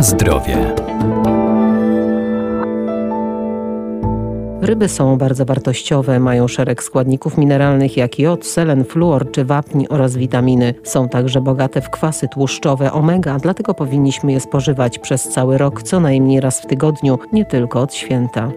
Na zdrowie. Ryby są bardzo wartościowe, mają szereg składników mineralnych jak jod, selen, fluor czy wapń oraz witaminy. Są także bogate w kwasy tłuszczowe omega, dlatego powinniśmy je spożywać przez cały rok, co najmniej raz w tygodniu, nie tylko od święta.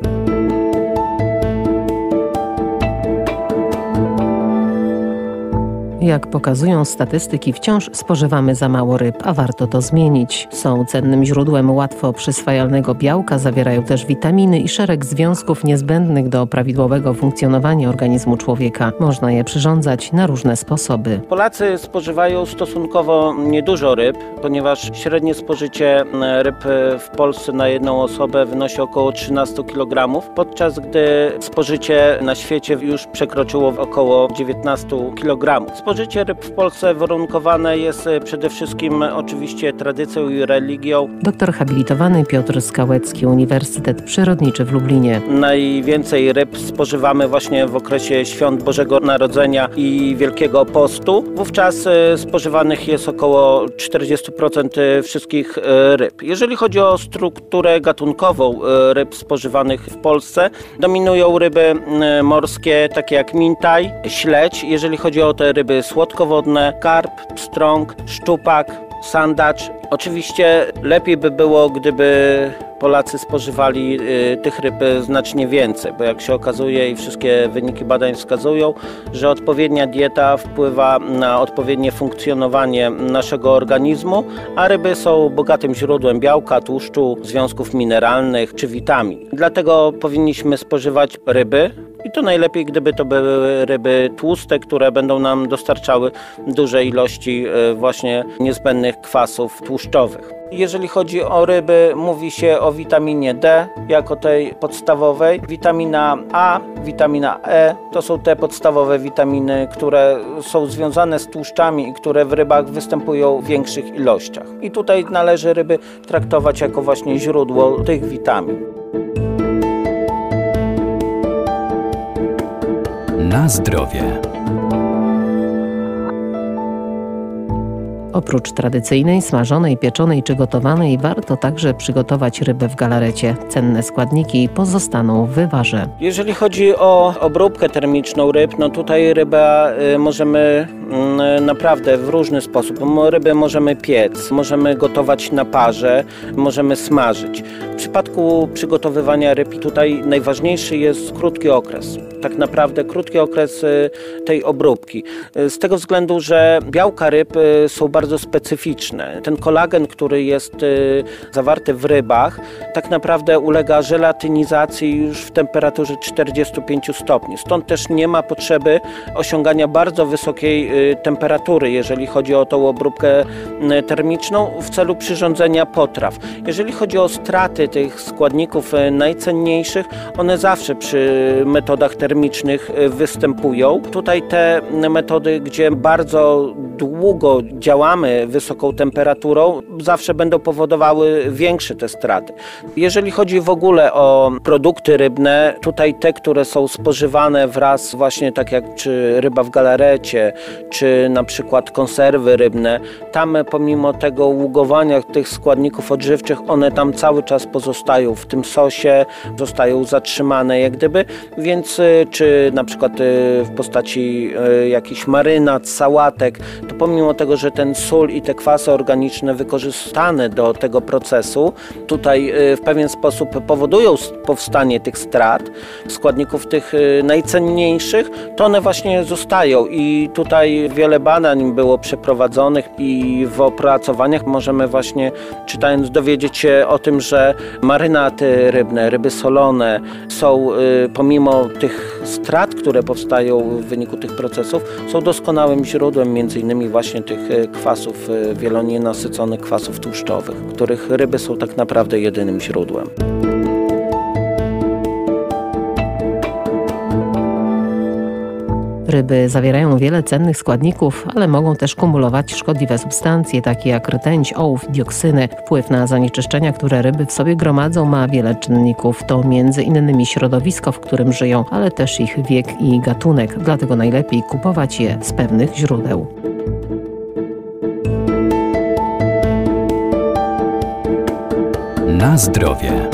Jak pokazują statystyki, wciąż spożywamy za mało ryb, a warto to zmienić. Są cennym źródłem łatwo przyswajalnego białka, zawierają też witaminy i szereg związków niezbędnych do prawidłowego funkcjonowania organizmu człowieka. Można je przyrządzać na różne sposoby. Polacy spożywają stosunkowo niedużo ryb, ponieważ średnie spożycie ryb w Polsce na jedną osobę wynosi około 13 kg, podczas gdy spożycie na świecie już przekroczyło około 19 kg. Spożycie ryb w Polsce warunkowane jest e, przede wszystkim e, oczywiście tradycją i religią. Doktor habilitowany Piotr Skałecki, Uniwersytet Przyrodniczy w Lublinie. Najwięcej ryb spożywamy właśnie w okresie świąt Bożego Narodzenia i Wielkiego Postu. Wówczas e, spożywanych jest około 40% wszystkich ryb. Jeżeli chodzi o strukturę gatunkową ryb spożywanych w Polsce, dominują ryby morskie takie jak mintaj, śledź. Jeżeli chodzi o te ryby słodkowodne, karp, pstrąg, szczupak, sandacz. Oczywiście lepiej by było, gdyby Polacy spożywali y, tych ryb znacznie więcej, bo jak się okazuje i wszystkie wyniki badań wskazują, że odpowiednia dieta wpływa na odpowiednie funkcjonowanie naszego organizmu, a ryby są bogatym źródłem białka, tłuszczu, związków mineralnych czy witamin. Dlatego powinniśmy spożywać ryby, i to najlepiej, gdyby to były ryby tłuste, które będą nam dostarczały duże ilości e, właśnie niezbędnych kwasów tłuszczowych. Jeżeli chodzi o ryby, mówi się o witaminie D jako tej podstawowej. Witamina A, witamina E to są te podstawowe witaminy, które są związane z tłuszczami i które w rybach występują w większych ilościach. I tutaj należy ryby traktować jako właśnie źródło tych witamin. Na zdrowie. Oprócz tradycyjnej, smażonej, pieczonej czy gotowanej, warto także przygotować rybę w galarecie. Cenne składniki pozostaną w wywarze. Jeżeli chodzi o obróbkę termiczną ryb, no tutaj rybę y, możemy mm, naprawdę w różny sposób. Ryby możemy piec, możemy gotować na parze, możemy smażyć. W przypadku przygotowywania ryb tutaj najważniejszy jest krótki okres. Tak naprawdę krótki okres y, tej obróbki. Y, z tego względu, że białka ryb są bardzo bardzo specyficzne. Ten kolagen, który jest y, zawarty w rybach, tak naprawdę ulega żelatynizacji już w temperaturze 45 stopni. Stąd też nie ma potrzeby osiągania bardzo wysokiej y, temperatury, jeżeli chodzi o tą obróbkę y, termiczną w celu przyrządzenia potraw. Jeżeli chodzi o straty tych składników najcenniejszych, one zawsze przy metodach termicznych występują. Tutaj te metody, gdzie bardzo długo działamy, mamy wysoką temperaturą, zawsze będą powodowały większe te straty. Jeżeli chodzi w ogóle o produkty rybne, tutaj te, które są spożywane wraz właśnie tak jak czy ryba w galarecie, czy na przykład konserwy rybne, tam pomimo tego ługowania tych składników odżywczych, one tam cały czas pozostają w tym sosie, zostają zatrzymane jak gdyby, więc y, czy na przykład y, w postaci y, jakichś marynat, sałatek, pomimo tego, że ten sól i te kwasy organiczne wykorzystane do tego procesu tutaj y, w pewien sposób powodują powstanie tych strat, składników tych y, najcenniejszych, to one właśnie zostają i tutaj wiele badań było przeprowadzonych i w opracowaniach możemy właśnie czytając dowiedzieć się o tym, że marynaty rybne, ryby solone są y, pomimo tych strat, które powstają w wyniku tych procesów, są doskonałym źródłem między innymi właśnie tych kwasów kwasów wielonienasyconych kwasów tłuszczowych, których ryby są tak naprawdę jedynym źródłem. Ryby zawierają wiele cennych składników, ale mogą też kumulować szkodliwe substancje, takie jak rtęć, ołów, dioksyny. Wpływ na zanieczyszczenia, które ryby w sobie gromadzą, ma wiele czynników. To między innymi środowisko, w którym żyją, ale też ich wiek i gatunek. Dlatego najlepiej kupować je z pewnych źródeł. Na zdrowie.